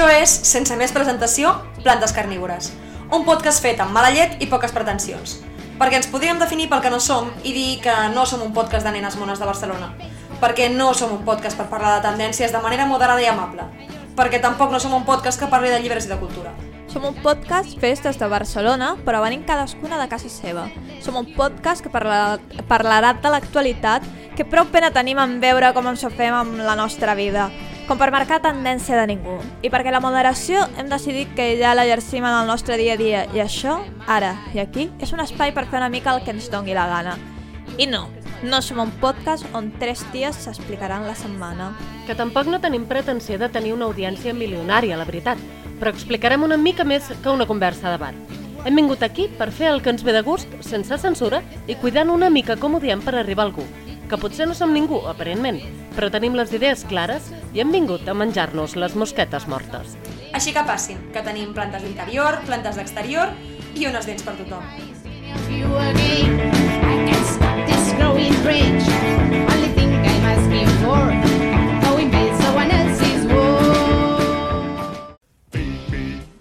Això és, sense més presentació, Plantes Carnívores, un podcast fet amb mala llet i poques pretensions. Perquè ens podríem definir pel que no som i dir que no som un podcast de nenes mones de Barcelona. Perquè no som un podcast per parlar de tendències de manera moderada i amable. Perquè tampoc no som un podcast que parli de llibres i de cultura. Som un podcast fes des de Barcelona, però venint cadascuna de casa seva. Som un podcast que parlarà, parlarà de l'actualitat, que prou pena tenim en veure com ens ho fem amb la nostra vida, com per marcar tendència de ningú. I perquè la moderació hem decidit que ja l'exercim en el nostre dia a dia, i això, ara i aquí, és un espai per fer una mica el que ens dongui la gana. I no, no som un podcast on tres dies s'explicaran la setmana. Que tampoc no tenim pretensió de tenir una audiència milionària, la veritat, però explicarem una mica més que una conversa de bar. Hem vingut aquí per fer el que ens ve de gust, sense censura, i cuidant una mica com ho diem per arribar a algú. Que potser no som ningú, aparentment, però tenim les idees clares i hem vingut a menjar-nos les mosquetes mortes. Així que passin, que tenim plantes d'interior, plantes d'exterior i unes dents per tothom.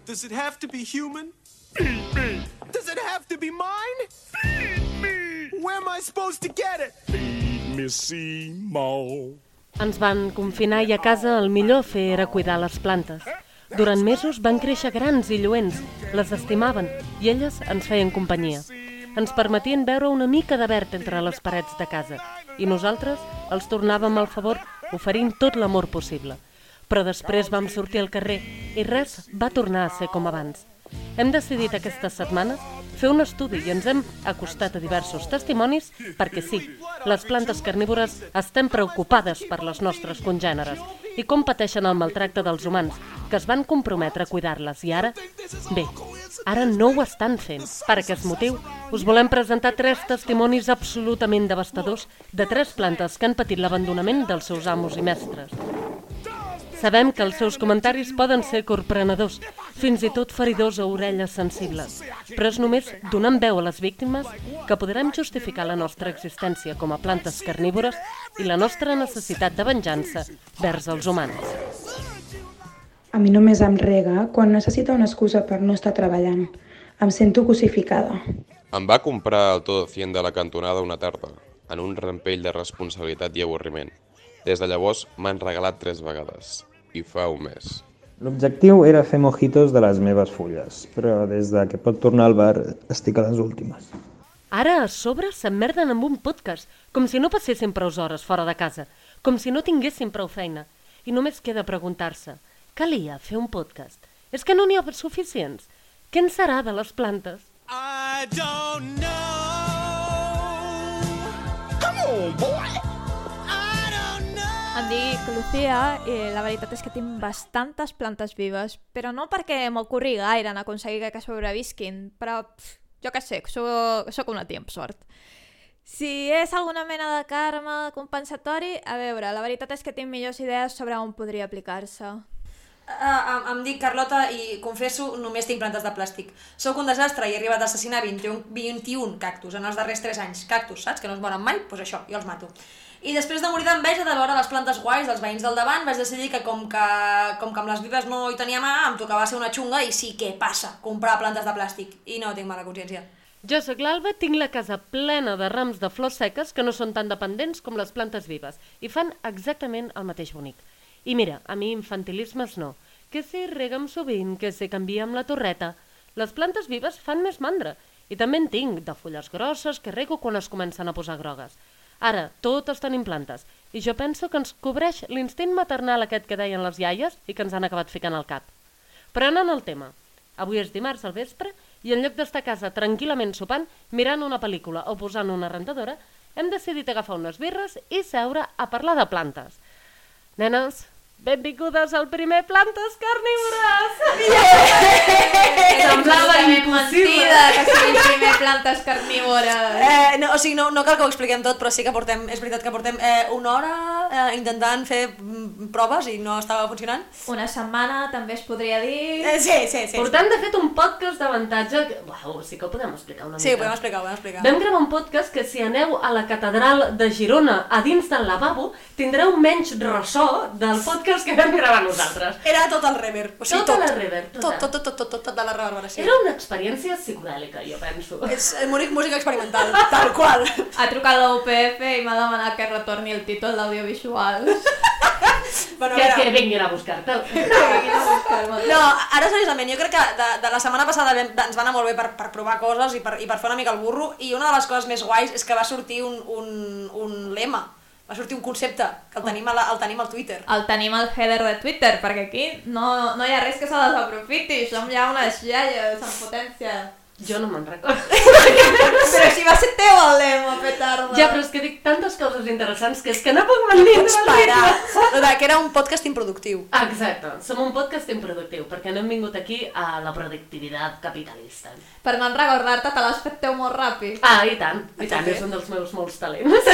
Does it have to be human? Does it have to be mine? Where am I supposed to get it? me Seymour. Ens van confinar i a casa el millor fer era cuidar les plantes. Durant mesos van créixer grans i lluents, les estimaven i elles ens feien companyia. Ens permetien veure una mica de verd entre les parets de casa i nosaltres els tornàvem al favor oferint tot l'amor possible. Però després vam sortir al carrer i res va tornar a ser com abans. Hem decidit aquestes setmanes fer un estudi i ens hem acostat a diversos testimonis perquè sí, les plantes carnívores estem preocupades per les nostres congèneres i com pateixen el maltracte dels humans, que es van comprometre a cuidar-les i ara, bé, ara no ho estan fent. Per aquest motiu, us volem presentar tres testimonis absolutament devastadors de tres plantes que han patit l'abandonament dels seus amos i mestres. Sabem que els seus comentaris poden ser corprenedors, fins i tot feridors a orelles sensibles, però és només donant veu a les víctimes que podrem justificar la nostra existència com a plantes carnívores i la nostra necessitat de venjança vers els humans. A mi només em rega quan necessita una excusa per no estar treballant. Em sento cosificada. Em va comprar el Todo 100 de la cantonada una tarda, en un rampell de responsabilitat i avorriment. Des de llavors m'han regalat tres vegades, i fa un mes. L'objectiu era fer mojitos de les meves fulles, però des de que pot tornar al bar estic a les últimes. Ara, a sobre, s'emmerden amb un podcast, com si no passessin prou hores fora de casa, com si no tinguessin prou feina. I només queda preguntar-se, calia fer un podcast? És que no n'hi ha suficients? Què en serà de les plantes? I don't know. Come on, boy. Em dic Lucía i la veritat és que tinc bastantes plantes vives, però no perquè m'ocorri gaire en aconseguir que sobrevisquin, però pff, jo què sé, soc, soc una tia amb sort. Si és alguna mena de karma compensatori, a veure, la veritat és que tinc millors idees sobre on podria aplicar-se. Uh, em, em dic Carlota i confesso, només tinc plantes de plàstic. Sóc un desastre i he arribat a assassinar 21, 21 cactus en els darrers 3 anys. Cactus, saps? Que no es moren mai? Doncs pues això, jo els mato. I després de morir d'enveja de veure les plantes guais dels veïns del davant, vaig decidir que com que, com que amb les vives no hi tenia mà, em tocava ser una xunga i sí, què passa? Comprar plantes de plàstic. I no tinc mala consciència. Jo sóc l'Alba, tinc la casa plena de rams de flors seques que no són tan dependents com les plantes vives i fan exactament el mateix bonic. I mira, a mi infantilismes no. Que si rega'm sovint, que si canvia amb la torreta. Les plantes vives fan més mandra. I també en tinc, de fulles grosses, que rego quan es comencen a posar grogues. Ara, totes tenim plantes. I jo penso que ens cobreix l'instint maternal aquest que deien les iaies i que ens han acabat ficant al cap. Però anant al tema. Avui és dimarts al vespre i en lloc d'estar a casa tranquil·lament sopant, mirant una pel·lícula o posant una rentadora, hem decidit agafar unes birres i seure a parlar de plantes. Nenes, benvingudes al primer Plantes Carnívores! Semblava mentida que primer plantes carnívores. Eh, no, o sigui, no, no cal que ho expliquem tot, però sí que portem, és veritat que portem eh, una hora eh, intentant fer mm, proves i no estava funcionant. Una setmana també es podria dir... Eh, sí, sí, sí. Portant, de fet, un podcast d'avantatge... que- Uau, sí que ho podem explicar una Sí, ho mica. podem explicar, ho podem explicar. Vam gravar un podcast que si aneu a la catedral de Girona a dins del lavabo tindreu menys ressò del podcast que vam gravar nosaltres. Era tot el reverb. O sigui, Tota tot. la reverb, tota. Tot, tot, tot, tot, tot, tot de la reverberació. Era una experiència psicodèlica, jo penso. És eh, música música experimental, tal qual. Ha trucat l'UPF i m'ha demanat que retorni el títol d'audiovisual. Bueno, a Que, que vinguin a buscar-te'l. No, ara seriosament, jo crec que de, de la setmana passada vam- ens va anar molt bé per, per provar coses i per, i per fer una mica el burro i una de les coses més guais és que va sortir un, un, un lema, va sortir un concepte que el tenim, a la, el tenim al Twitter. El tenim al header de Twitter, perquè aquí no, no hi ha res que se desaprofiti, som ja unes iaies en potència. Jo no me'n recordo. Però si va ser teu el lema, petarda. Ja, però és que dic tantes coses interessants que és que no puc mentir. Parar. De que era un podcast improductiu. Exacte, som un podcast improductiu, perquè no hem vingut aquí a la productivitat capitalista. Per no recordar-te, te l'has fet teu molt ràpid. Ah, i tant, i tant, tope. és un dels meus molts talents.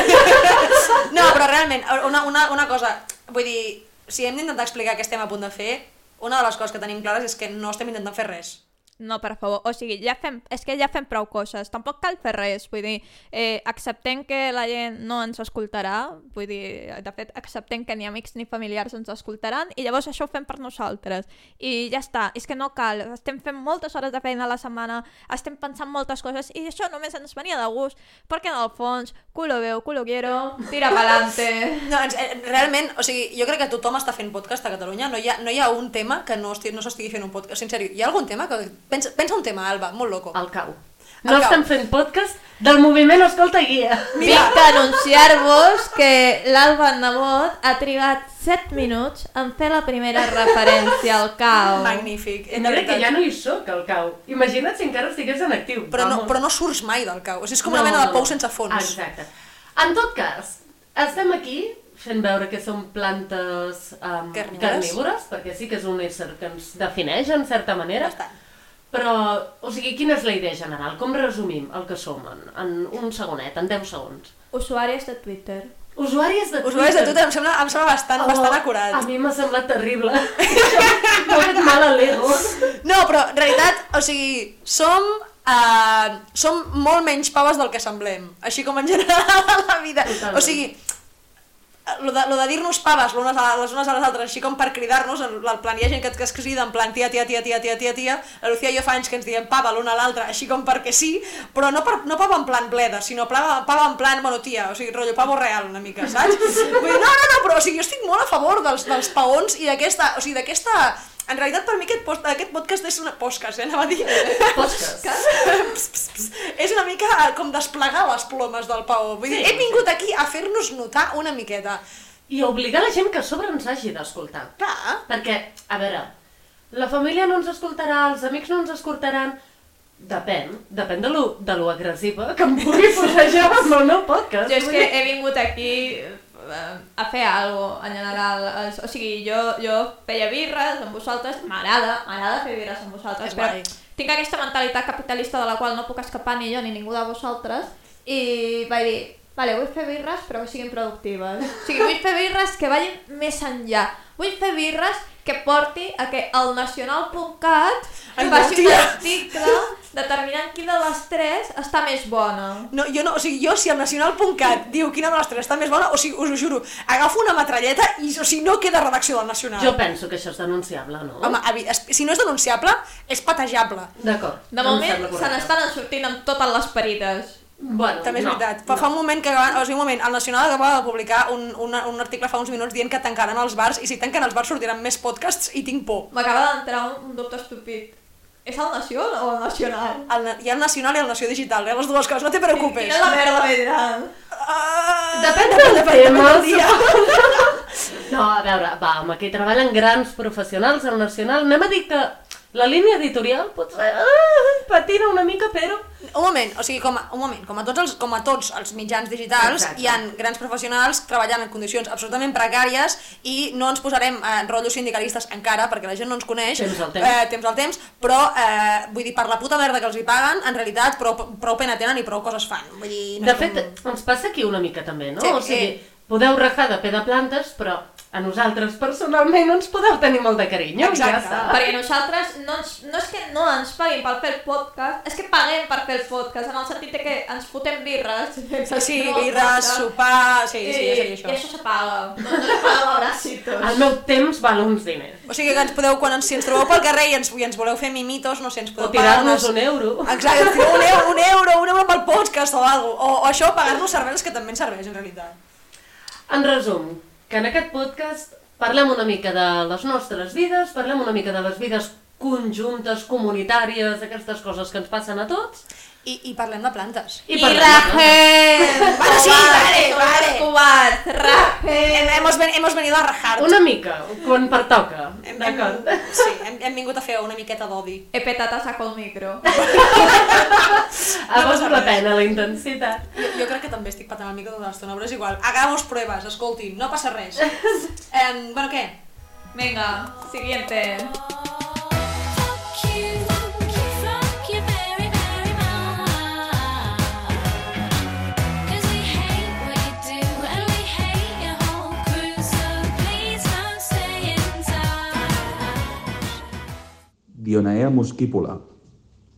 No, però realment, una, una, una cosa, vull dir, si hem d'intentar explicar què estem a punt de fer, una de les coses que tenim clares és que no estem intentant fer res. No, per favor, o sigui, ja fem, és que ja fem prou coses, tampoc cal fer res, vull dir, eh, acceptem que la gent no ens escoltarà, vull dir, de fet, acceptem que ni amics ni familiars ens escoltaran, i llavors això ho fem per nosaltres, i ja està, és que no cal, estem fent moltes hores de feina a la setmana, estem pensant moltes coses, i això només ens venia de gust, perquè en el fons, culo veu, culo quiero, tira pa'lante. No, eh, realment, o sigui, jo crec que tothom està fent podcast a Catalunya, no hi ha, no hi ha un tema que no, esti, no s'estigui fent un podcast, en sèrio, hi ha algun tema que... Pensa, pensa un tema, Alba, molt loco. El cau. El No cau. estem fent podcast del moviment Escolta Guia. Vinc a anunciar-vos que l'Alba Nebot ha trigat 7 minuts en fer la primera referència al cau. Magnífic, Mira que veritat. ja no hi sóc, al cau. Imagina't si encara estigués en actiu. Però no, Vamos. però no surts mai del cau, o sigui, és com una mena de pou sense fons. Exacte. En tot cas, estem aquí fent veure que som plantes um, Carnívores. carnívores, perquè sí que és un ésser que ens defineix en certa manera. Bastant. Però, o sigui, quina és la idea general? Com resumim el que som en, en un segonet, en 10 segons? Usuaris de Twitter. Usuaris de Twitter. Usuaris de Twitter em sembla, em sembla bastant, Oh, bastant acurat. A mi m'ha semblat terrible. M'ha fet mal a l'ego. No, però en realitat, o sigui, som, uh, som molt menys paves del que semblem, així com en general a la vida. Totalment. O sigui, lo de, lo de dir-nos paves l'unes a les unes a les altres, així com per cridar-nos, en el plan, hi ha gent que, que es crida en plan tia, tia, tia, tia, tia, tia, tia, la Lucía i jo fa anys que ens diem pava l'una a l'altra, així com perquè sí, però no, per, no pava en plan bleda, sinó pava, pava en plan, bueno, tia, o sigui, rotllo pavo real una mica, saps? Vull dir, no, no, no, però o sigui, jo estic molt a favor dels, dels paons i d'aquesta, o sigui, d'aquesta... En realitat, per mi aquest, post, aquest podcast és una... Podcast, eh? Anava a dir. Podcast. Pss, pss, pss. és una mica com desplegar les plomes del paó. Vull dir, Sí. he vingut aquí a fer-nos notar una miqueta. I obligar la gent que a sobre ens hagi d'escoltar. Clar, Perquè, a veure, la família no ens escoltarà, els amics no ens escoltaran... Depèn, depèn de lo, de lo agressiva que em pugui posar jo amb el meu podcast. Jo és que dir- he vingut aquí eh, a fer alguna cosa, en general. Es- O sigui, jo, jo feia birres amb vosaltres, m'agrada, m'agrada fer birres amb vosaltres, És però guai. tinc aquesta mentalitat capitalista de la qual no puc escapar ni jo ni ningú de vosaltres, i vaig dir, vale, vull fer birres però que siguin productives. O sigui, vull fer birres que vagin més enllà. Vull fer birres que porti a que el nacional.cat faci un article determinant quina de les tres està més bona. no, jo no, o sigui, jo si el nacional.cat diu quina de les tres està més bona, o sigui, us ho juro, agafo una metralleta i o sigui, no queda redacció del Nacional. Jo penso que això és denunciable, no? Home, evi- es- si no és denunciable, és patejable. D'acord. De moment se n'estan sortint amb totes les perides. Bueno, També és no, veritat. Fa, fa un moment que o sigui, un moment, el Nacional acaba de publicar un, un, un article fa uns minuts dient que tancaran els bars i si tanquen els bars sortiran més podcasts i tinc por. M'acaba d'entrar un, un dubte estúpid. És el Nació o el Nacional? El, hi ha el Nacional i el Nació Digital, eh? les dues coses, no te preocupes. Quina la merda vendran? Ah, Depèn depèn- depèn tema. del dia. No, a veure, va, home, aquí treballen grans professionals al Nacional. Anem a dir que la línia editorial potser ah, patina una mica, però... Un moment, o sigui, com a, un moment, com a tots els, com a tots els mitjans digitals, Exacte. hi han grans professionals treballant en condicions absolutament precàries i no ens posarem eh, en rotllos sindicalistes encara, perquè la gent no ens coneix. Temps al temps. Eh, temps al temps, però, eh, vull dir, per la puta merda que els hi paguen, en realitat prou, prou pena tenen i prou coses fan. Vull dir, no De fet, com- ens passa aquí una mica també, no? Sí, o sigui, eh. Podeu rajar de pe de plantes, però a nosaltres personalment ens podeu tenir molt de carinyo. Ja Exacte. està. Perquè nosaltres no, ens, no és que no ens paguin per fer el podcast, és que paguem per fer el podcast, en el sentit de que ens fotem birres. Sí, sí, birres, sopar... Sí, sí, ja seria I això. això se paga. No, no se paga l'abracitos. El meu temps val uns diners. O sigui que ens podeu, quan ens, si ens trobeu pel carrer i ens, i ens voleu fer mimitos, no sé, ens podeu O tirar-nos un euro. Exacte, un euro, un euro, un euro pel podcast o alguna cosa. O, o això, pagar-nos cerveses que també ens serveix, en realitat. En resum, que en aquest podcast parlem una mica de les nostres vides, parlem una mica de les vides conjuntes, comunitàries, aquestes coses que ens passen a tots. I, i parlem de plantes. I, I rajem! Vale, sí, vale, vale. Escobar, rajem! Hemos, ven, hemos venido a rajar. Una mica, quan pertoca. D'acord. sí, hem, hem vingut a fer una miqueta d'odi. He petat a saco el micro. Ha valgut la pena la intensitat. Jo, jo crec que també estic patant el micro tota l'estona, però és igual. Hagamos pruebes, escoltin, no passa res. Um, bueno, què? Venga, siguiente. Dionaea muscípula,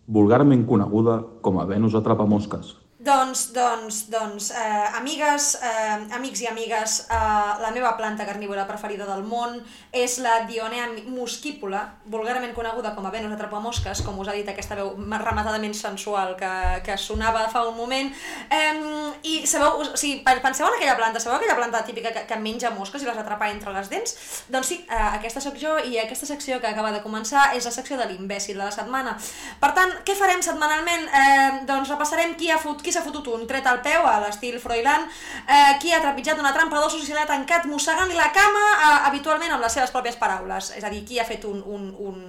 vulgarment coneguda com a Venus atrapamosques. Doncs, doncs, doncs, eh, amigues, eh, amics i amigues, eh, la meva planta carnívora preferida del món és la Dionea muscípula, vulgarment coneguda com a Venus atrapamosques, com us ha dit aquesta veu rematadament sensual que, que sonava fa un moment. Eh, I sabeu, o sigui, pe- penseu en aquella planta, sabeu aquella planta típica que, que menja mosques i les atrapa entre les dents? Doncs sí, eh, aquesta sóc jo i aquesta secció que acaba de començar és la secció de l'imbècil de la setmana. Per tant, què farem setmanalment? Eh, doncs repassarem qui ha fot, qui s'ha fotut un tret al peu a l'estil Froilán, eh, qui ha trepitjat una trampa d'ossos i se l'ha tancat mossegant-li la cama eh, habitualment amb les seves pròpies paraules, és a dir, qui ha fet un, un, un,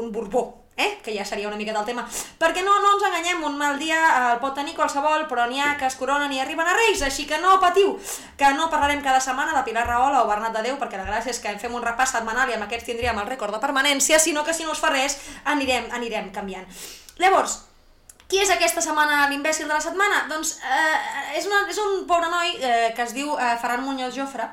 un borbó, eh? que ja seria una mica del tema. Perquè no, no ens enganyem, un mal dia eh, el pot tenir qualsevol, però n'hi ha que es coronen i arriben a Reis, així que no patiu, que no parlarem cada setmana de Pilar Rahola o Bernat de Déu, perquè la gràcia és que fem un repàs setmanal i amb aquests tindríem el rècord de permanència, sinó que si no es fa res anirem, anirem canviant. Llavors, qui és aquesta setmana l'imbècil de la setmana? Doncs eh, és, una, és un pobre noi eh, que es diu eh, Ferran Muñoz Jofre,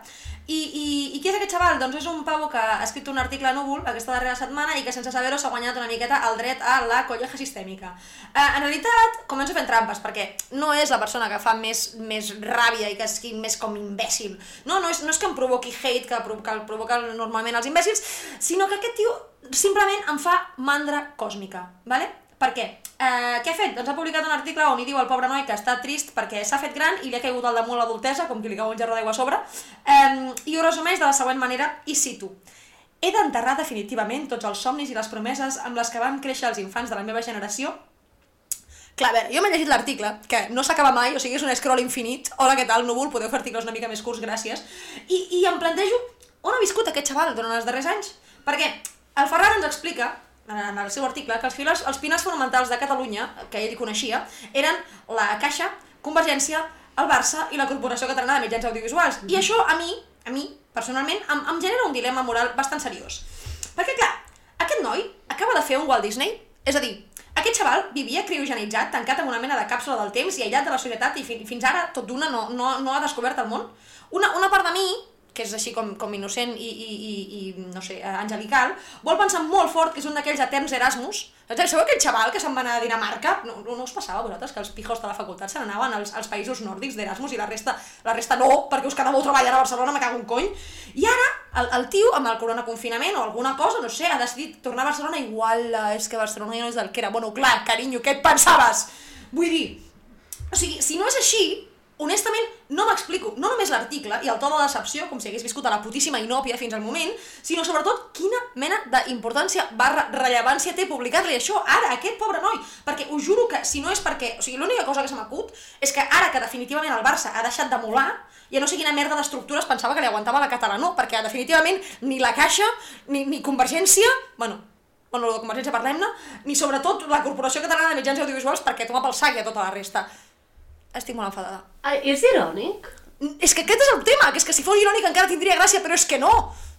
i, i, I qui és aquest xaval? Doncs és un pavo que ha escrit un article a Núvol aquesta darrera setmana i que sense saber-ho s'ha guanyat una miqueta el dret a la colleja sistèmica. Eh, en realitat, començo fent trampes, perquè no és la persona que fa més, més ràbia i que és més com imbècil. No, no és, no és que em provoqui hate, que, provo- que el provoquen normalment els imbècils, sinó que aquest tio simplement em fa mandra còsmica, ¿vale? Per què? Eh, què ha fet? Doncs ha publicat un article on hi diu el pobre noi que està trist perquè s'ha fet gran i li ha caigut al damunt l'adultesa, com qui li cau un gerro d'aigua a sobre, eh, i ho resumeix de la següent manera, i cito. He d'enterrar definitivament tots els somnis i les promeses amb les que van créixer els infants de la meva generació Clar, a veure, jo m'he llegit l'article, que no s'acaba mai, o sigui, és un scroll infinit. Hola, què tal, núvol? Podeu fer articles una mica més curts, gràcies. I, i em plantejo on ha viscut aquest xaval durant els darrers anys. Perquè el Ferran ens explica, en el seu article, que els, pilars, els pilars fonamentals de Catalunya, que ell coneixia, eren la Caixa, Convergència, el Barça i la Corporació Catalana de Mitjans Audiovisuals. I això, a mi, a mi, personalment, em, em genera un dilema moral bastant seriós. Perquè, clar, aquest noi acaba de fer un Walt Disney, és a dir, aquest xaval vivia criogenitzat, tancat en una mena de càpsula del temps i aïllat de la societat i fi, fins ara, tot d'una, no, no, no ha descobert el món. Una, una part de mi, que és així com, com innocent i, i, i, i no sé, eh, angelical, vol pensar molt fort que és un d'aquells eterns Erasmus. Sabeu aquell xaval que se'n va anar a Dinamarca? No, no, us passava a vosaltres que els pijos de la facultat se n'anaven als, als països nòrdics d'Erasmus i la resta, la resta no, perquè us quedàveu treballant a Barcelona, me cago un cony. I ara, el, el tio, amb el corona confinament o alguna cosa, no sé, ha decidit tornar a Barcelona i uala, és que Barcelona ja no és del que era. Bueno, clar, carinyo, què et pensaves? Vull dir, o sigui, si no és així, honestament, no m'explico, no només l'article i el to de decepció, com si hagués viscut a la putíssima inòpia fins al moment, sinó sobretot quina mena d'importància barra rellevància té publicar-li això ara, aquest pobre noi. Perquè us juro que si no és perquè... O sigui, l'única cosa que se m'acut és que ara que definitivament el Barça ha deixat de molar, ja no sé quina merda d'estructures pensava que li aguantava la catalana, perquè definitivament ni la Caixa, ni, ni Convergència, bueno, bueno, de Convergència parlem-ne, ni sobretot la Corporació Catalana de Mitjans Audiovisuals perquè toma pel sac i a tota la resta. Estic molt enfadada. Ah, és irònic? És que aquest és el tema, que és que si fos irònic encara tindria gràcia, però és que no.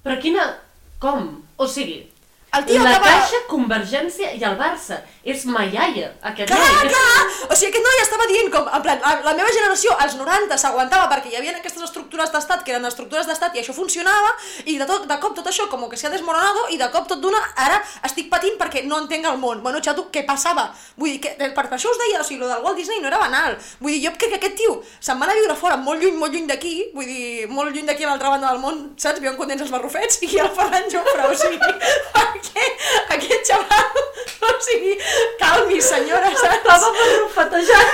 Però quina... Com? O sigui, El tio la acaba- Caixa, Convergència i el Barça. És Maiaia, aquest Clar, noi. clar! O sigui, aquest noi estava dient com, en plan, la, la meva generació, als 90, s'aguantava perquè hi havia aquestes estructures d'estat que eren estructures d'estat i això funcionava i de, tot, de cop tot això com que s'ha desmoronado i de cop tot d'una ara estic patint perquè no entenc el món. Bueno, xato, què passava? Vull dir, que, per, per això us deia, o sigui, lo del Walt Disney no era banal. Vull dir, jo crec que aquest tio se'n va anar a viure fora molt lluny, molt lluny d'aquí, vull dir, molt lluny d'aquí a l'altra banda del món, saps? Viuen contents els barrufets i el Ferran Jofre, o sigui, perquè aquest xaval, o sigui, calmi, senyora, saps? Estava barrufetejant.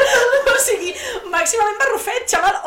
o sigui, màximament barrufet, xaval?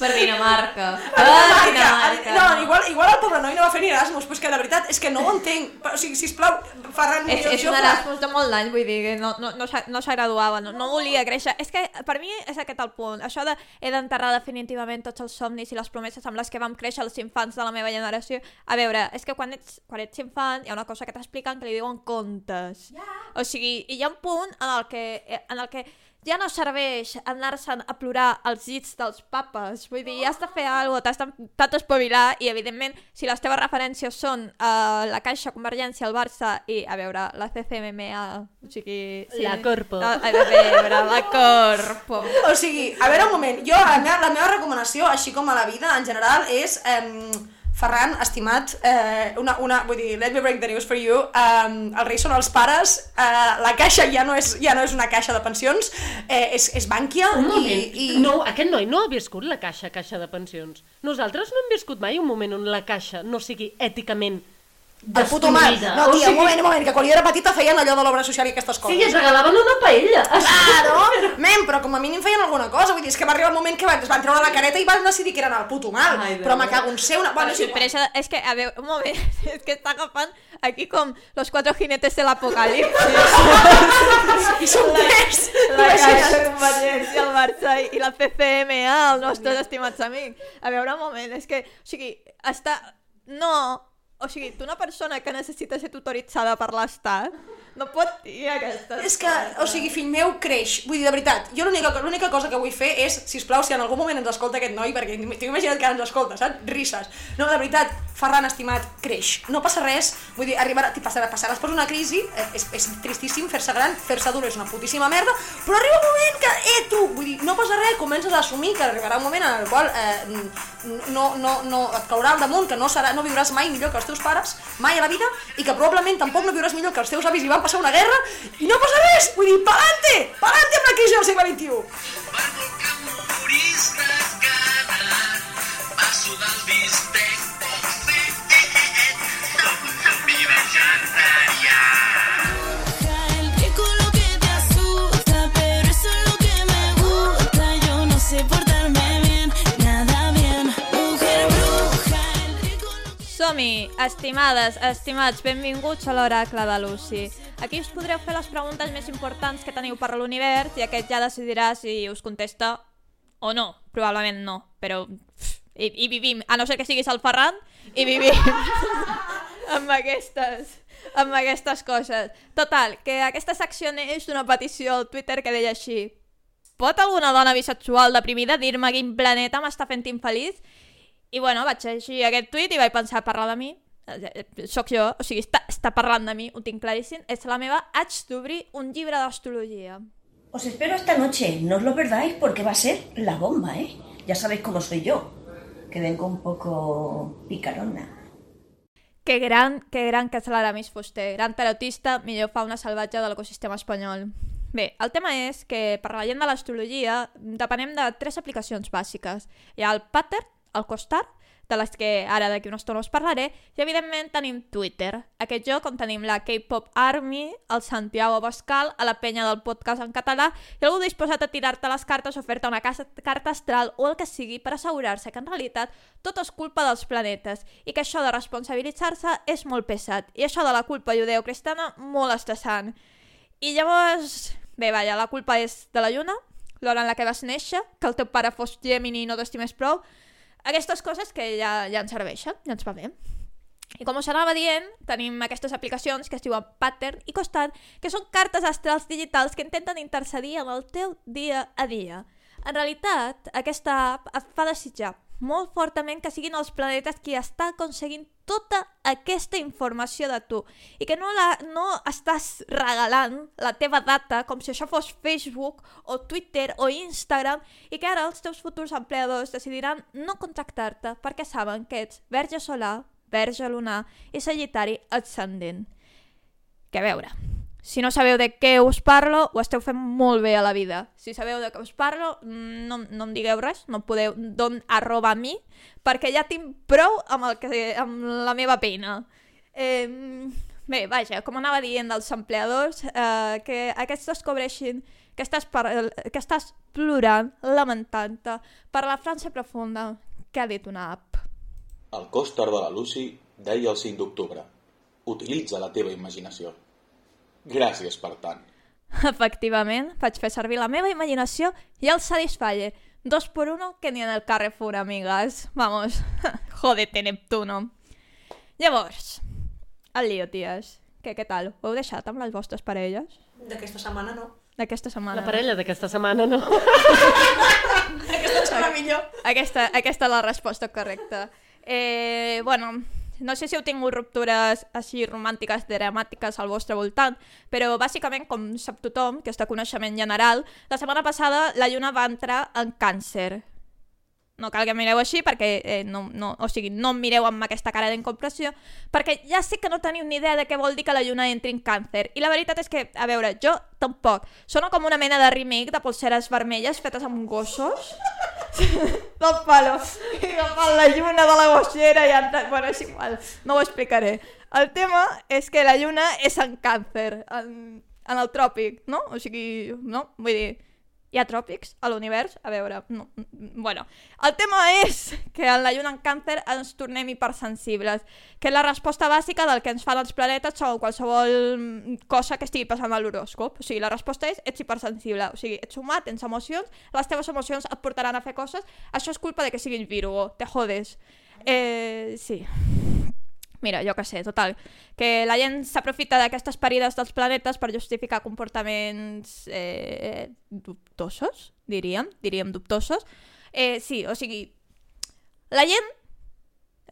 Per Dinamarca. Per Dinamarca. Dinamarca. No, igual, igual el pobre noi no va fer ni Erasmus, però és que de veritat és que no ho entenc. O sigui, sisplau, Ferran, És, és un Erasmus de molt d'any, vull dir, que no, no, no, no s'ha graduava, no, no volia créixer. És que per mi és aquest el punt. Això de he d'enterrar definitivament tots els somnis i les promeses amb les que vam créixer els infants de la meva generació. A veure, és que quan ets, quan ets infant hi ha una cosa que t'expliquen que li diuen contes. O sigui, hi ha un punt en el que, en el que ja no serveix anar-se'n a plorar als llits dels papes. Vull dir, ja has de fer alguna cosa, t'has de- t'has d'espavilar i, evidentment, si les teves referències són uh, la Caixa, Convergència, el Barça i, a veure, la CCMMA, o sigui... Sí, La Corpo. A, a veure, la Corpo. O sigui, a veure un moment, jo la meva, la meva recomanació, així com a la vida en general, és... Eh, Ferran, estimat, eh, una, una, vull dir, let me break the news for you, um, el rei són els pares, eh, la caixa ja no, és, ja no és una caixa de pensions, eh, és, és Bànquia Un i, moment, i... no, aquest noi no ha viscut la caixa, caixa de pensions. Nosaltres no hem viscut mai un moment on la caixa no sigui èticament El puto mal. No, O tia, sigui, un moment, un moment, que quan jo era petita feien allò de l'obra social i aquestes coses. Sí, es regalaven una paella. Claro, men, però com a mínim feien alguna cosa, vull dir, és que va arribar el moment que van, es van treure la careta i van decidir que eren el puto mal, Ai, però me cago en ser una... Bueno, igual. Però això, és que, a veure, un moment, és que està agafant aquí com los cuatro jinetes de l'apocalipsis. I són tres. La Caixa, Imagina't. Convergència, el Barça i, i la CCMA, els nostres estimats amics. A veure, un moment, és que, o sigui, està... No, o sigui, tu una persona que necessita ser tutoritzada per l'Estat no pot dir aquestes És que, o sigui, fill meu, creix. Vull dir, de veritat, jo l'única cosa que vull fer és, si plau, si en algun moment ens escolta aquest noi, perquè t'ho imagina't que ara ens escolta, saps? Risses. No, de veritat, Ferran, estimat, creix. No passa res, vull dir, arribarà, passarà, passaràs per una crisi, eh, és, és tristíssim fer-se gran, fer-se dur és una putíssima merda, però arriba un moment que, eh, tu, vull dir, no passa res, comences a assumir que arribarà un moment en el qual eh, no, no, no, et caurà al damunt, que no, serà, no viuràs mai millor que els teus pares, mai a la vida, i que probablement tampoc no viuràs millor que els teus avis i van passar una guerra, i no passa res, vull dir, pa'lante, pa'lante amb la crisi del segle XXI. Som-hi, estimades, estimats, benvinguts a l'oracle de Lucy. Aquí us podreu fer les preguntes més importants que teniu per l'univers i aquest ja decidirà si us contesta o no. Probablement no, però i, i vivim, a no ser que siguis el Ferran, i vivim amb aquestes amb aquestes coses. Total, que aquesta secció neix d'una petició al Twitter que deia així Pot alguna dona bisexual deprimida dir-me quin planeta m'està fent infeliç? I bueno, vaig llegir aquest tuit i vaig pensar, parla de mi, sóc jo, o sigui, està, està parlant de mi, ho tinc claríssim, és la meva, haig d'obrir un llibre d'astrologia. Os espero esta noche, no os lo perdáis porque va a ser la bomba, ¿eh? Ya sabéis cómo soy yo, que vengo un poco picarona. Que gran, que gran que és l'Aramis Fuster, gran tarotista, millor fauna salvatge de l'ecosistema espanyol. Bé, el tema és que per la gent de l'astrologia depenem de tres aplicacions bàsiques. Hi ha el Pattern, el Costar, de les que ara d'aquí una estona us parlaré, i evidentment tenim Twitter, aquest joc on tenim la K-Pop Army, el Santiago Bascal, a la penya del podcast en català, i algú disposat a tirar-te les cartes o fer-te una casa, carta astral o el que sigui per assegurar-se que en realitat tot és culpa dels planetes i que això de responsabilitzar-se és molt pesat i això de la culpa judeocristiana molt estressant. I llavors, bé, vaja, la culpa és de la lluna, l'hora en la que vas néixer, que el teu pare fos Gemini i no t'estimés prou, aquestes coses que ja, ja ens serveixen, ja ens va bé. I com us anava dient, tenim aquestes aplicacions que es diuen Pattern i Costar, que són cartes astrals digitals que intenten intercedir en el teu dia a dia. En realitat, aquesta app et fa desitjar molt fortament que siguin els planetes qui està aconseguint tota aquesta informació de tu i que no, la, no estàs regalant la teva data com si això fos Facebook o Twitter o Instagram i que ara els teus futurs empleadors decidiran no contactar-te perquè saben que ets verge solar, verge lunar i sagitari ascendent. Que veure, si no sabeu de què us parlo, ho esteu fent molt bé a la vida. Si sabeu de què us parlo, no, no em digueu res, no podeu don arroba a mi, perquè ja tinc prou amb, el que, amb la meva pena. Eh, bé, vaja, com anava dient dels empleadors, eh, que aquests descobreixin que estàs, per, que estàs plorant, lamentant-te per la franja profunda que ha dit una app. El còster de la Lucy deia el 5 d'octubre. Utilitza la teva imaginació. Gràcies per tant. Efectivament, vaig fer servir la meva imaginació i el Satisfyer. Dos por uno que ni en el Carrefour, amigues. Vamos, jódete, Neptuno. Llavors, el lío, ties. Què, què tal? Ho heu deixat amb les vostres parelles? D'aquesta setmana no. D'aquesta setmana. La parella d'aquesta setmana no. Aquesta serà millor. Aquesta, aquesta és la resposta correcta. Eh, bueno, no sé si heu tingut ruptures així romàntiques, dramàtiques al vostre voltant, però bàsicament, com sap tothom, que de coneixement general, la setmana passada la lluna va entrar en càncer. No cal que mireu així perquè eh, no, no, o sigui, no em mireu amb aquesta cara d'incomprensió perquè ja sé que no teniu ni idea de què vol dir que la lluna entri en càncer. I la veritat és que, a veure, jo tampoc. Sona com una mena de remake de polseres vermelles fetes amb gossos. Del palo i agafant la lluna de la goixera i entrant... bueno, és igual, no ho explicaré. El tema és que la lluna és en càncer en, en el tròpic, no? o sigui, no? vull dir, hi ha tròpics a l'univers? A veure, no, bueno. El tema és que en la lluna en càncer ens tornem hipersensibles, que és la resposta bàsica del que ens fan els planetes o qualsevol cosa que estigui passant a l'horòscop. O sigui, la resposta és ets hipersensible, o sigui, ets humà, tens emocions, les teves emocions et portaran a fer coses, això és culpa de que siguis Virgo, te jodes. Eh, sí. Mira, jo que sé, total, que la gent s'aprofita d'aquestes parides dels planetes per justificar comportaments eh, dubtosos, diríem, diríem dubtosos. Eh, sí, o sigui, la gent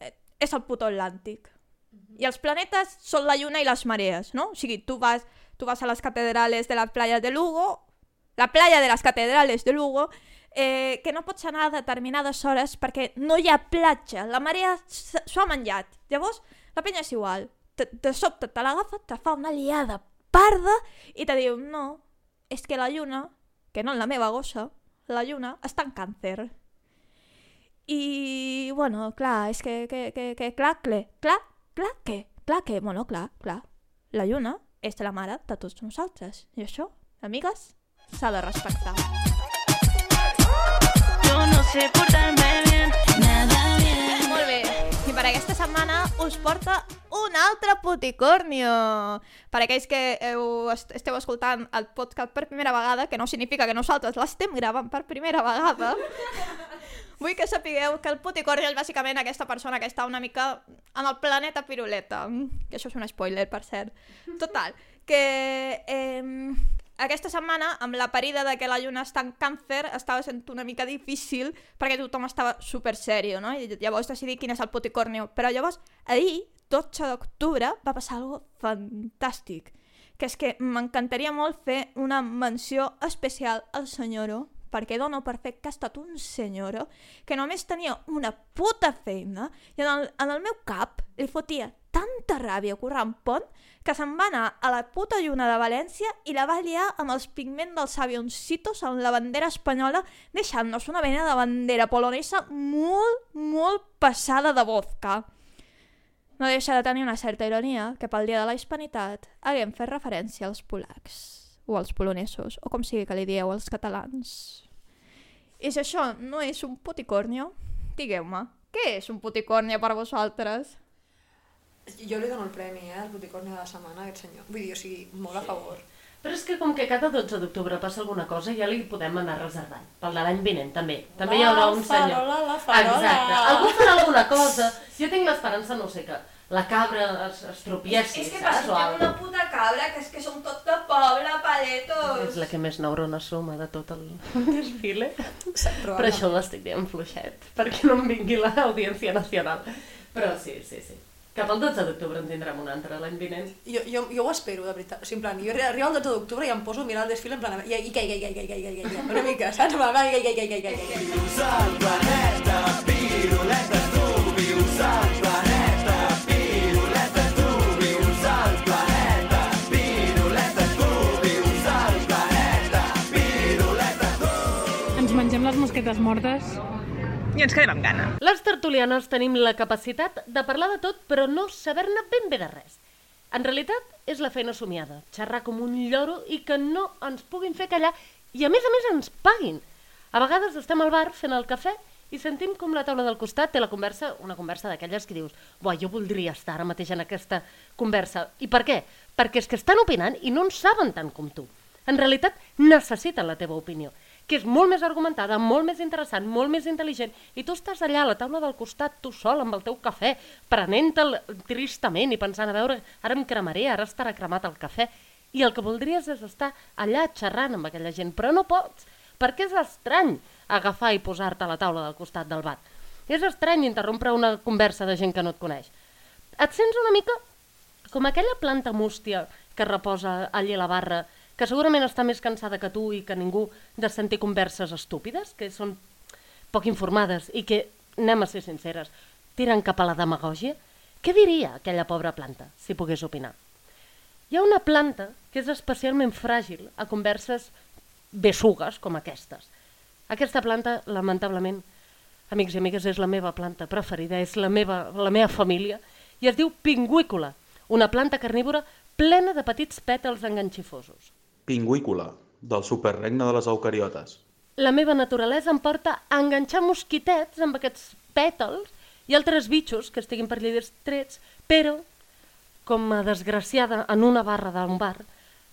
eh, és el puto Atlàntic. I els planetes són la lluna i les marees, no? O sigui, tu vas, tu vas a les catedrales de la playa de Lugo, la playa de les catedrales de Lugo, eh, que no pots anar a determinades hores perquè no hi ha platja, la marea s'ho ha menjat. Llavors, la penya és igual, de, de sobte te l'agafa, te fa una liada parda i te diu, no, és que la lluna, que no en la meva gossa, la lluna està en càncer. I, bueno, clar, és que, que, que, que clar, clar, clar, clar, que, clar que, bueno, clar, clar, la lluna és la mare de tots nosaltres. I això, amigues, s'ha de respectar. Sé portarme bien, nada bien. Molt bé, i per aquesta setmana us porta un altre puticornio. Per aquells que heu, est- esteu escoltant el podcast per primera vegada, que no significa que nosaltres l'estem gravant per primera vegada, vull que sapigueu que el puticornio és bàsicament aquesta persona que està una mica en el planeta piruleta. Que això és un spoiler, per cert. Total, que... Eh, aquesta setmana, amb la parida de que la lluna està en càncer, estava sent una mica difícil perquè tothom estava super serio, no? I llavors decidir quin és el puticornio. Però llavors, ahir, 12 d'octubre, va passar algo fantàstic. Que és que m'encantaria molt fer una menció especial al senyoro, perquè dono per fet que ha estat un senyoro que només tenia una puta feina i en el, en el meu cap li fotia tanta ràbia currant pont que se'n va anar a la puta lluna de València i la va liar amb els pigments dels avioncitos en la bandera espanyola deixant-nos una mena de bandera polonesa molt, molt passada de vodka. No deixa de tenir una certa ironia que pel dia de la hispanitat haguem fet referència als polacs, o als polonesos, o com sigui que li dieu als catalans. I si això no és un puticornio, digueu-me, què és un puticornio per vosaltres? Jo li dono el premi, eh, al Boticorni de la setmana, a aquest senyor. Vull dir, o sigui, molt a favor. Però és que com que cada 12 d'octubre passa alguna cosa, ja li podem anar reservant. Pel de l'any vinent, també. També hi haurà un senyor. farola, la farola. Exacte. Algú farà alguna cosa. Jo tinc l'esperança, no sé, que la cabra es, es tropiessi, És que passa que una puta cabra, que és que som tot de poble, paletos. És la que més neurones suma de tot el desfile. Però Però això ho estic dient fluixet, perquè no em vingui l'Audiència Nacional. Però sí, sí, sí. Cap al 12 d'octubre en tindrem un altre l'any vinent. Jo, jo, jo ho espero, de veritat. O sigui, en plan, jo arribo al 12 d'octubre i em poso a mirar el desfile en plan... I, i, i, i, i, i, i, i, una mica, saps? Va, va, i, i, i, i, i, i. Vius al planeta, piruleta, tu vius planeta, piruleta, planeta, piruleta, planeta, piruleta. Ens mengem les mosquetes mortes i ens quedem amb gana. Les tertulianes tenim la capacitat de parlar de tot, però no saber-ne ben bé de res. En realitat, és la feina somiada, xerrar com un lloro i que no ens puguin fer callar i, a més a més, ens paguin. A vegades estem al bar fent el cafè i sentim com la taula del costat té la conversa, una conversa d'aquelles que dius «Buah, jo voldria estar ara mateix en aquesta conversa». I per què? Perquè és que estan opinant i no en saben tant com tu. En realitat, necessiten la teva opinió que és molt més argumentada, molt més interessant, molt més intel·ligent, i tu estàs allà a la taula del costat, tu sol, amb el teu cafè, prenent-te'l tristament i pensant, a veure, ara em cremaré, ara estarà cremat el cafè, i el que voldries és estar allà xerrant amb aquella gent, però no pots, perquè és estrany agafar i posar-te a la taula del costat del bar. És estrany interrompre una conversa de gent que no et coneix. Et sents una mica com aquella planta mústia que reposa allí a la barra que segurament està més cansada que tu i que ningú de sentir converses estúpides, que són poc informades i que, anem a ser sinceres, tiren cap a la demagògia, què diria aquella pobra planta, si pogués opinar? Hi ha una planta que és especialment fràgil a converses bessugues com aquestes. Aquesta planta, lamentablement, amics i amigues, és la meva planta preferida, és la meva, la meva família, i es diu pingüícola, una planta carnívora plena de petits pètals enganxifosos. Pingüícola, del superregne de les eucariotes. La meva naturalesa em porta a enganxar mosquitets amb aquests pètals i altres bitxos que estiguin per allà distrets, però, com a desgraciada en una barra d'un bar,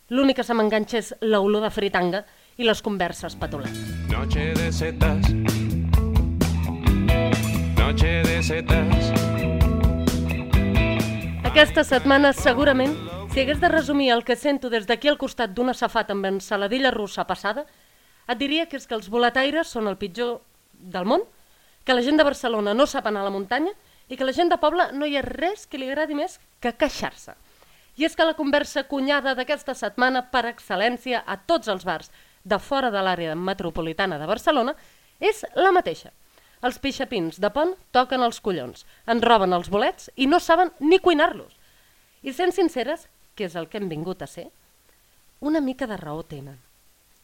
l'únic que se m'enganxa és l'olor de fritanga i les converses petulants. Noche de setas. Noche de setas. Aquesta setmana, segurament, si hagués de resumir el que sento des d'aquí al costat d'una safata amb ensaladilla russa passada, et diria que és que els boletaires són el pitjor del món, que la gent de Barcelona no sap anar a la muntanya i que la gent de poble no hi ha res que li agradi més que queixar-se. I és que la conversa cunyada d'aquesta setmana per excel·lència a tots els bars de fora de l'àrea metropolitana de Barcelona és la mateixa. Els pixapins de pont toquen els collons, en roben els bolets i no saben ni cuinar-los. I sent sinceres, que és el que hem vingut a ser, una mica de raó tenen.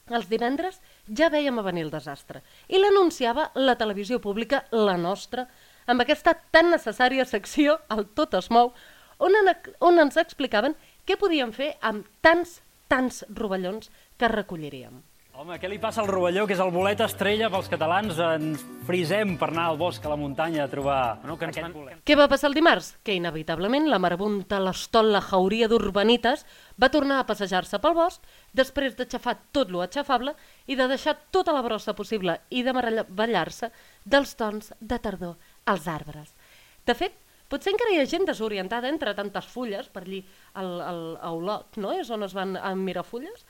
Els divendres ja veiem a venir el desastre i l'anunciava la televisió pública, la nostra, amb aquesta tan necessària secció, el Tot es mou, on, en, on ens explicaven què podíem fer amb tants, tants rovellons que recolliríem. Home, què li passa al rovelló, que és el bolet estrella pels catalans? Ens frisem per anar al bosc, a la muntanya, a trobar no, que aquest bolet. Què va passar el dimarts? Que inevitablement la marabunta, l'estola jauria d'urbanites va tornar a passejar-se pel bosc després d'aixafar tot lo aixafable i de deixar tota la brossa possible i de meravellar-se dels tons de tardor als arbres. De fet, potser encara hi ha gent desorientada entre tantes fulles, per allí al, al, a Olot, no? és on es van a mirar fulles,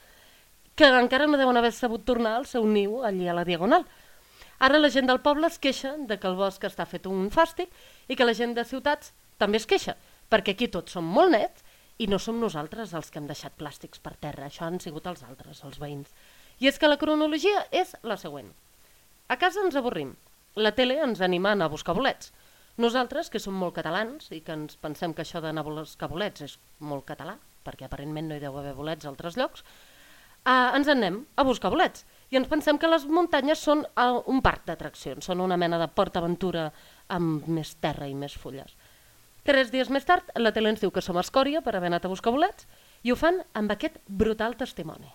que encara no deuen haver sabut tornar al seu niu allí a la Diagonal. Ara la gent del poble es queixa de que el bosc està fet un fàstic i que la gent de ciutats també es queixa, perquè aquí tots som molt nets i no som nosaltres els que hem deixat plàstics per terra, això han sigut els altres, els veïns. I és que la cronologia és la següent. A casa ens avorrim, la tele ens anima a anar a buscar bolets. Nosaltres, que som molt catalans i que ens pensem que això d'anar a buscar bolets és molt català, perquè aparentment no hi deu haver bolets a altres llocs, eh, ens anem a buscar bolets. I ens pensem que les muntanyes són eh, un parc d'atraccions, són una mena de PortAventura amb més terra i més fulles. Tres dies més tard, la tele ens diu que som a escòria per haver anat a buscar bolets i ho fan amb aquest brutal testimoni.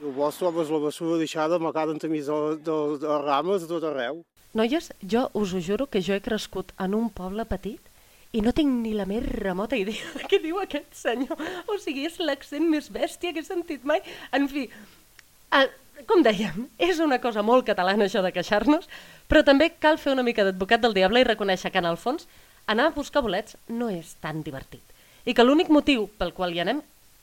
El bosc trobes la bessura deixada amagada enmig de, de, de rames a tot arreu. Noies, jo us ho juro que jo he crescut en un poble petit i no tinc ni la més remota idea de què diu aquest senyor. O sigui, és l'accent més bèstia que he sentit mai. En fi, eh, com dèiem, és una cosa molt catalana això de queixar-nos, però també cal fer una mica d'advocat del diable i reconèixer que en el fons anar a buscar bolets no és tan divertit. I que l'únic motiu pel qual hi anem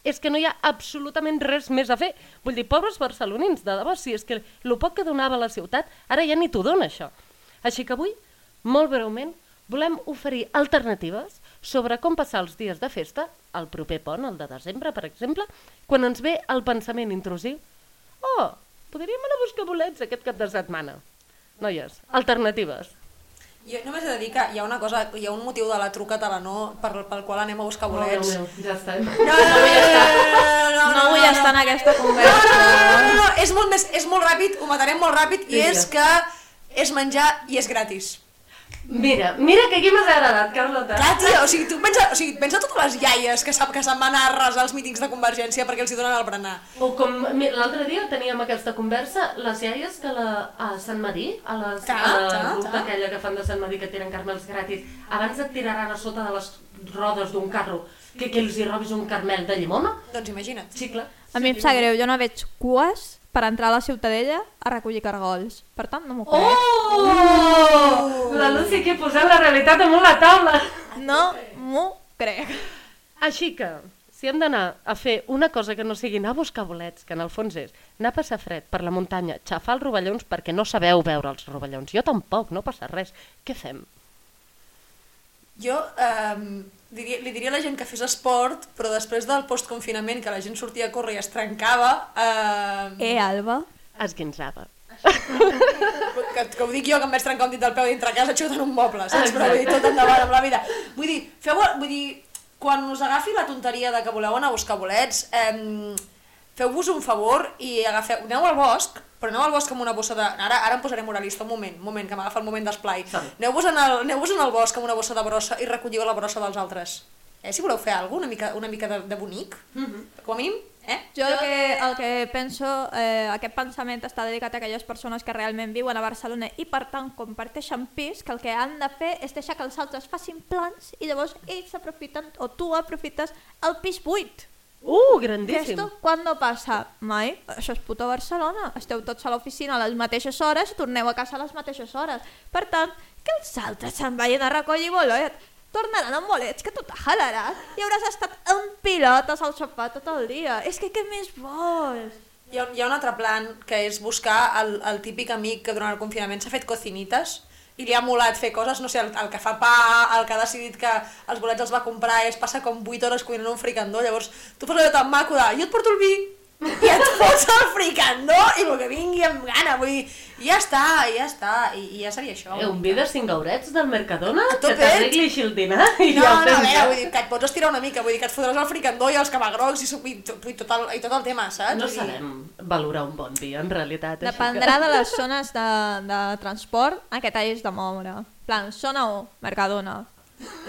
és que no hi ha absolutament res més a fer. Vull dir, pobres barcelonins, de debò, si és que el poc que donava la ciutat, ara ja ni t'ho dona, això. Així que avui, molt breument, volem oferir alternatives sobre com passar els dies de festa, el proper pont, el de desembre, per exemple, quan ens ve el pensament intrusiu Oh, podríem anar a buscar bolets aquest cap de setmana. Noies, alternatives. Jo només he de dir que hi ha una cosa, hi ha un motiu de la truca Telenor per, pel qual anem a buscar bolets. Oh, Déu meu, ja està. No, no, no, no, No vull estar en aquesta conversa. No, no, no, no, és molt, més, és molt ràpid, ho matarem molt ràpid, i és que és menjar i és gratis. Mira, mira que aquí m'has agradat, Carlota. Clar, tia, o sigui, tu pensa, o sigui, pensa totes les iaies que sap que se'n van a arrasar als mítings de Convergència perquè els hi donen el berenar. O com l'altre dia teníem aquesta conversa, les iaies que la, a Sant Madí, a, les, a la ta, ruta ta. aquella que fan de Sant Madí que tiren carmels gratis, abans et tiraran a sota de les rodes d'un carro que, que els hi robis un carmel de llimona? Doncs imagina't. Sí, clar. A mi em sap greu, jo no veig cues per entrar a la Ciutadella a recollir cargols. Per tant, no m'ho crec. Oh! La Lucy que ha posat la realitat damunt la taula. No m'ho crec. Així que, si hem d'anar a fer una cosa que no sigui anar a buscar bolets, que en el fons és anar a passar fred per la muntanya, xafar els rovellons perquè no sabeu veure els rovellons. Jo tampoc, no passa res. Què fem? Jo eh, diria, li diria a la gent que fes esport, però després del postconfinament, que la gent sortia a córrer i es trencava... Eh, Eh, Alba? Esguinçava. que, que ho dic jo, que em vaig trencar un dit del peu dintre casa xutant un moble, saps? Però vull dir, tot endavant amb la vida. Vull dir, feu, vull dir, quan us agafi la tonteria de que voleu anar a buscar bolets, eh, feu-vos un favor i agafeu, aneu al bosc, però aneu al bosc amb una bossa de... Ara, ara em posaré moralista, un moment, un moment, que m'agafa el moment d'esplai. Aneu-vos en el, aneu en el bosc amb una bossa de brossa i recolliu la brossa dels altres. Eh, si voleu fer alguna una mica, una mica de, de bonic, com a mínim, eh? Jo el que, el que penso, eh, aquest pensament està dedicat a aquelles persones que realment viuen a Barcelona i per tant comparteixen pis, que el que han de fer és deixar que els altres facin plans i llavors ells aprofiten, o tu aprofites, el pis buit. Uh, grandíssim. Esto quan no passa? Mai. Això és puta Barcelona. Esteu tots a l'oficina a les mateixes hores i torneu a casa a les mateixes hores. Per tant, que els altres se'n vagin a recollir bolet. Tornaran amb bolets, que tu t'ajalaràs i hauràs estat en pilotes al sofà tot el dia. És que què més vols? Hi ha, hi ha un altre plan, que és buscar el, el típic amic que durant el confinament s'ha fet cocinites i li ha molat fer coses, no sé, el, el que fa pa, el que ha decidit que els bolets els va comprar i es passa com 8 hores cuinant un fricandó, llavors tu fas allò tan maco de jo et porto el vi i et fots el fricandó i el que vingui amb gana, vull dir, i ja està, ja està, i, i ja seria això. Eh, un vi de 5 haurets del Mercadona? A Que t'arregli així el dinar i No, ja no, a veure, vull dir, que et pots estirar una mica, vull dir que et fotràs el fricandó i els camagrocs i, i, to- i, tot, el, i tot el tema, saps? No Vull dir- sabem valorar un bon vi, en realitat. Dependrà que... de les zones de, de transport a què t'hagis de moure. plan, zona 1, Mercadona.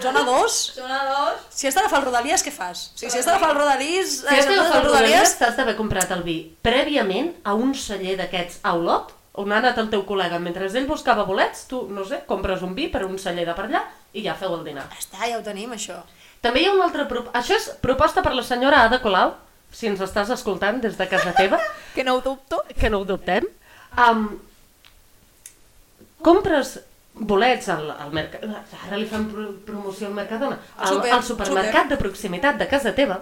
Zona 2? Zona 2. Si has d'agafar el Rodalies, què fas? O sigui, si has d'agafar el Rodalies... Si has eh, d'agafar el Rodalies- Rodalies, t'has d'haver comprat el vi prèviament a un celler d'aquests a Olot, on ha anat el teu col·lega. Mentre ell buscava bolets, tu, no sé, compres un vi per un celler de per allà i ja feu el dinar. Està, ja ho tenim, això. També hi ha una altra... Pro... Això és proposta per la senyora Ada Colau, si ens estàs escoltant des de casa teva. que no ho dubto. Que no ho dubtem. Um, compres bolets al, al mercat... Ara li fan pro promoció al Mercadona. Al, Super, al supermercat super. de proximitat de casa teva,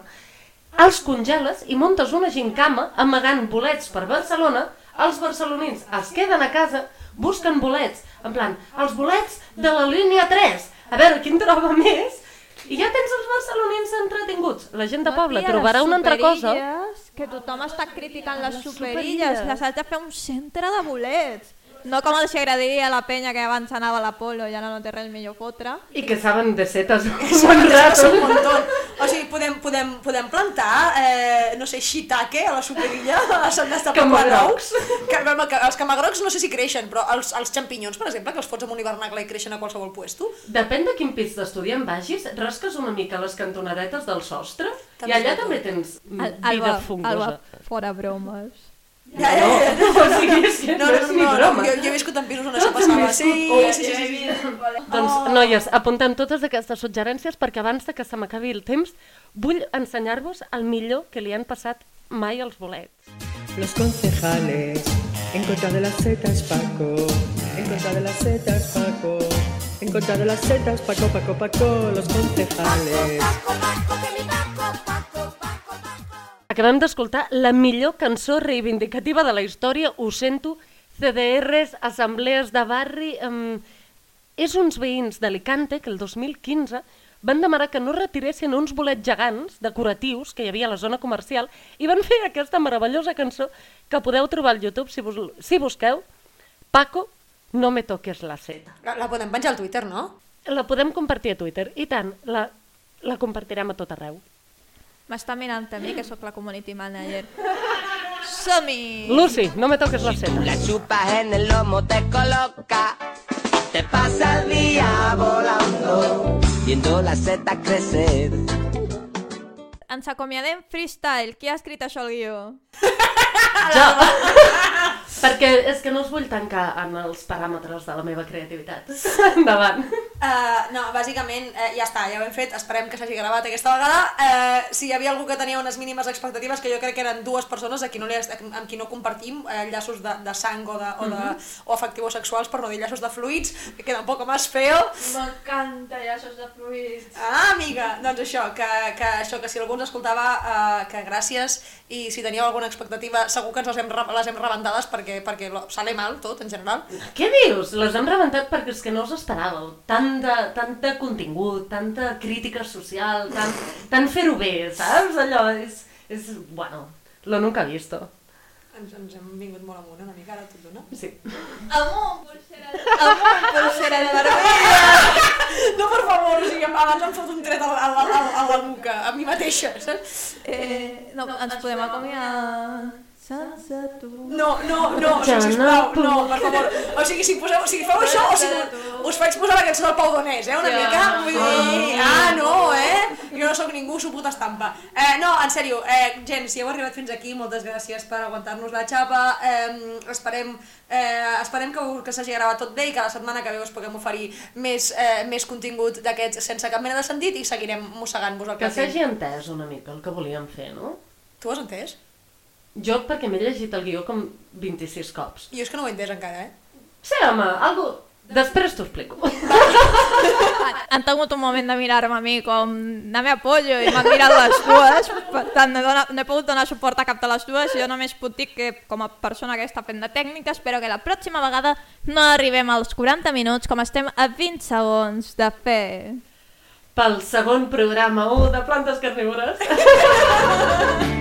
els congeles i muntes una gincama amagant bolets per Barcelona, els barcelonins es queden a casa, busquen bolets, en plan, els bolets de la línia 3, a veure quin troba més, i ja tens els barcelonins entretinguts. La gent de poble trobarà una altra cosa. Que tothom està criticant les, Les superilles. Les has de fer un centre de bolets. No com els agradaria a la penya que abans anava a l'Apolo i ara no té res millor fotre. I que saben de setes un bon rato. un montón. O sigui, podem, podem, podem plantar, eh, no sé, shiitake a la superilla, a Sant Esteve Camagrocs. Els camagrocs no sé si creixen, però els, els xampinyons, per exemple, que els fots en un hivernacle i creixen a qualsevol puesto, Depèn de quin pis d'estudiant vagis, rasques una mica les cantonadetes del sostre També i allà també tens Al, vida Alba, fungosa. Alba, fora bromes. Ja, ja, ja. No, o sigui, és que no, és ni broma. Jo, jo he viscut en pisos on això passava. Sí, sí, sí, sí, sí. Doncs, noies, apuntem totes aquestes suggerències perquè abans de que se m'acabi el temps vull ensenyar-vos el millor que li han passat mai als bolets. Los concejales, en contra de las setas Paco, en contra de las setas Paco, en contra de las setas, Paco, Paco, Paco, los concejales. Acabem d'escoltar la millor cançó reivindicativa de la història, ho sento, CDRs, assemblees de barri... Um, és uns veïns d'Alicante que el 2015 van demanar que no retiressin uns bolets gegants decoratius que hi havia a la zona comercial i van fer aquesta meravellosa cançó que podeu trobar al YouTube si, bus si busqueu Paco, no me toques la seta. La, la podem penjar al Twitter, no? La podem compartir a Twitter, i tant, la, la compartirem a tot arreu. M'està mirant a mi, que sóc la community manager. Som-hi! Lucy, no me toques la seta. La chupas en el lomo, te coloca, te pasa el día volando, viendo la seta crecer. Ens acomiadem freestyle. Qui ha escrit això al guió? Jo, perquè és que no us vull tancar en els paràmetres de la meva creativitat. Endavant. Uh, no, bàsicament uh, ja està, ja ho hem fet, esperem que s'hagi gravat aquesta vegada. Uh, si hi havia algú que tenia unes mínimes expectatives, que jo crec que eren dues persones a qui no li, amb qui no compartim uh, llaços de, de sang o, de, o, de, Mhm. o afectivos sexuals, per no dir llaços de fluids, que queda un poc més feo. M'encanta llaços de fluids. Ah, amiga, doncs això, que, que, això, que si algú ens escoltava, uh, que gràcies, i si teníeu alguna expectativa, segur que ens les hem, les hem rebentades perquè, perquè sale mal tot, en general. Què dius? Les hem rebentat perquè és que no us esperàveu. Tant de, tant de contingut, tanta crítica social, tant, tant fer-ho bé, saps? Allò és, és... Bueno, lo nunca visto. Ens, ens hem vingut molt amunt una mica, ara tot d'una. Sí. Amunt, pulsera de... Amunt, pulsera de vermella! No, per favor, o sigui, abans em fot un tret a, la- a, la- a la nuca, a mi mateixa, saps? Eh, no, ens podem acomiadar sense tu. No, no, no, o sigui, sisplau, no, per favor. O sigui, si, poseu, o sigui, feu això, o sigui, us faig posar la cançó del Pau Donés, eh, una Ja. mica, vull dir, ah, no, eh? Jo no sóc ningú, su puta estampa. Eh, no, en sèrio, eh, gent, si heu arribat fins aquí, moltes gràcies per aguantar-nos la xapa, eh, esperem, eh, esperem que, que s'hagi gravat tot bé i que la setmana que ve us puguem oferir més, eh, més contingut d'aquests sense cap mena de sentit i seguirem mossegant-vos el Que clatell. s'hagi entès una mica el que volíem fer, no? Tu ho has entès? Jo perquè m'he llegit el guió com 26 cops. Jo és que no ho he entès encara, eh? Sí, home, algo... Després t'ho explico. Han tingut un moment de mirar-me a mi com no me apoyo i m'han mirat les dues, per tant no he, donat, no he pogut donar suport a cap de les dues, jo només puc dir que com a persona que està fent de tècnica espero que la pròxima vegada no arribem als 40 minuts com estem a 20 segons de fer. Pel segon programa 1 de Plantes Carnívores.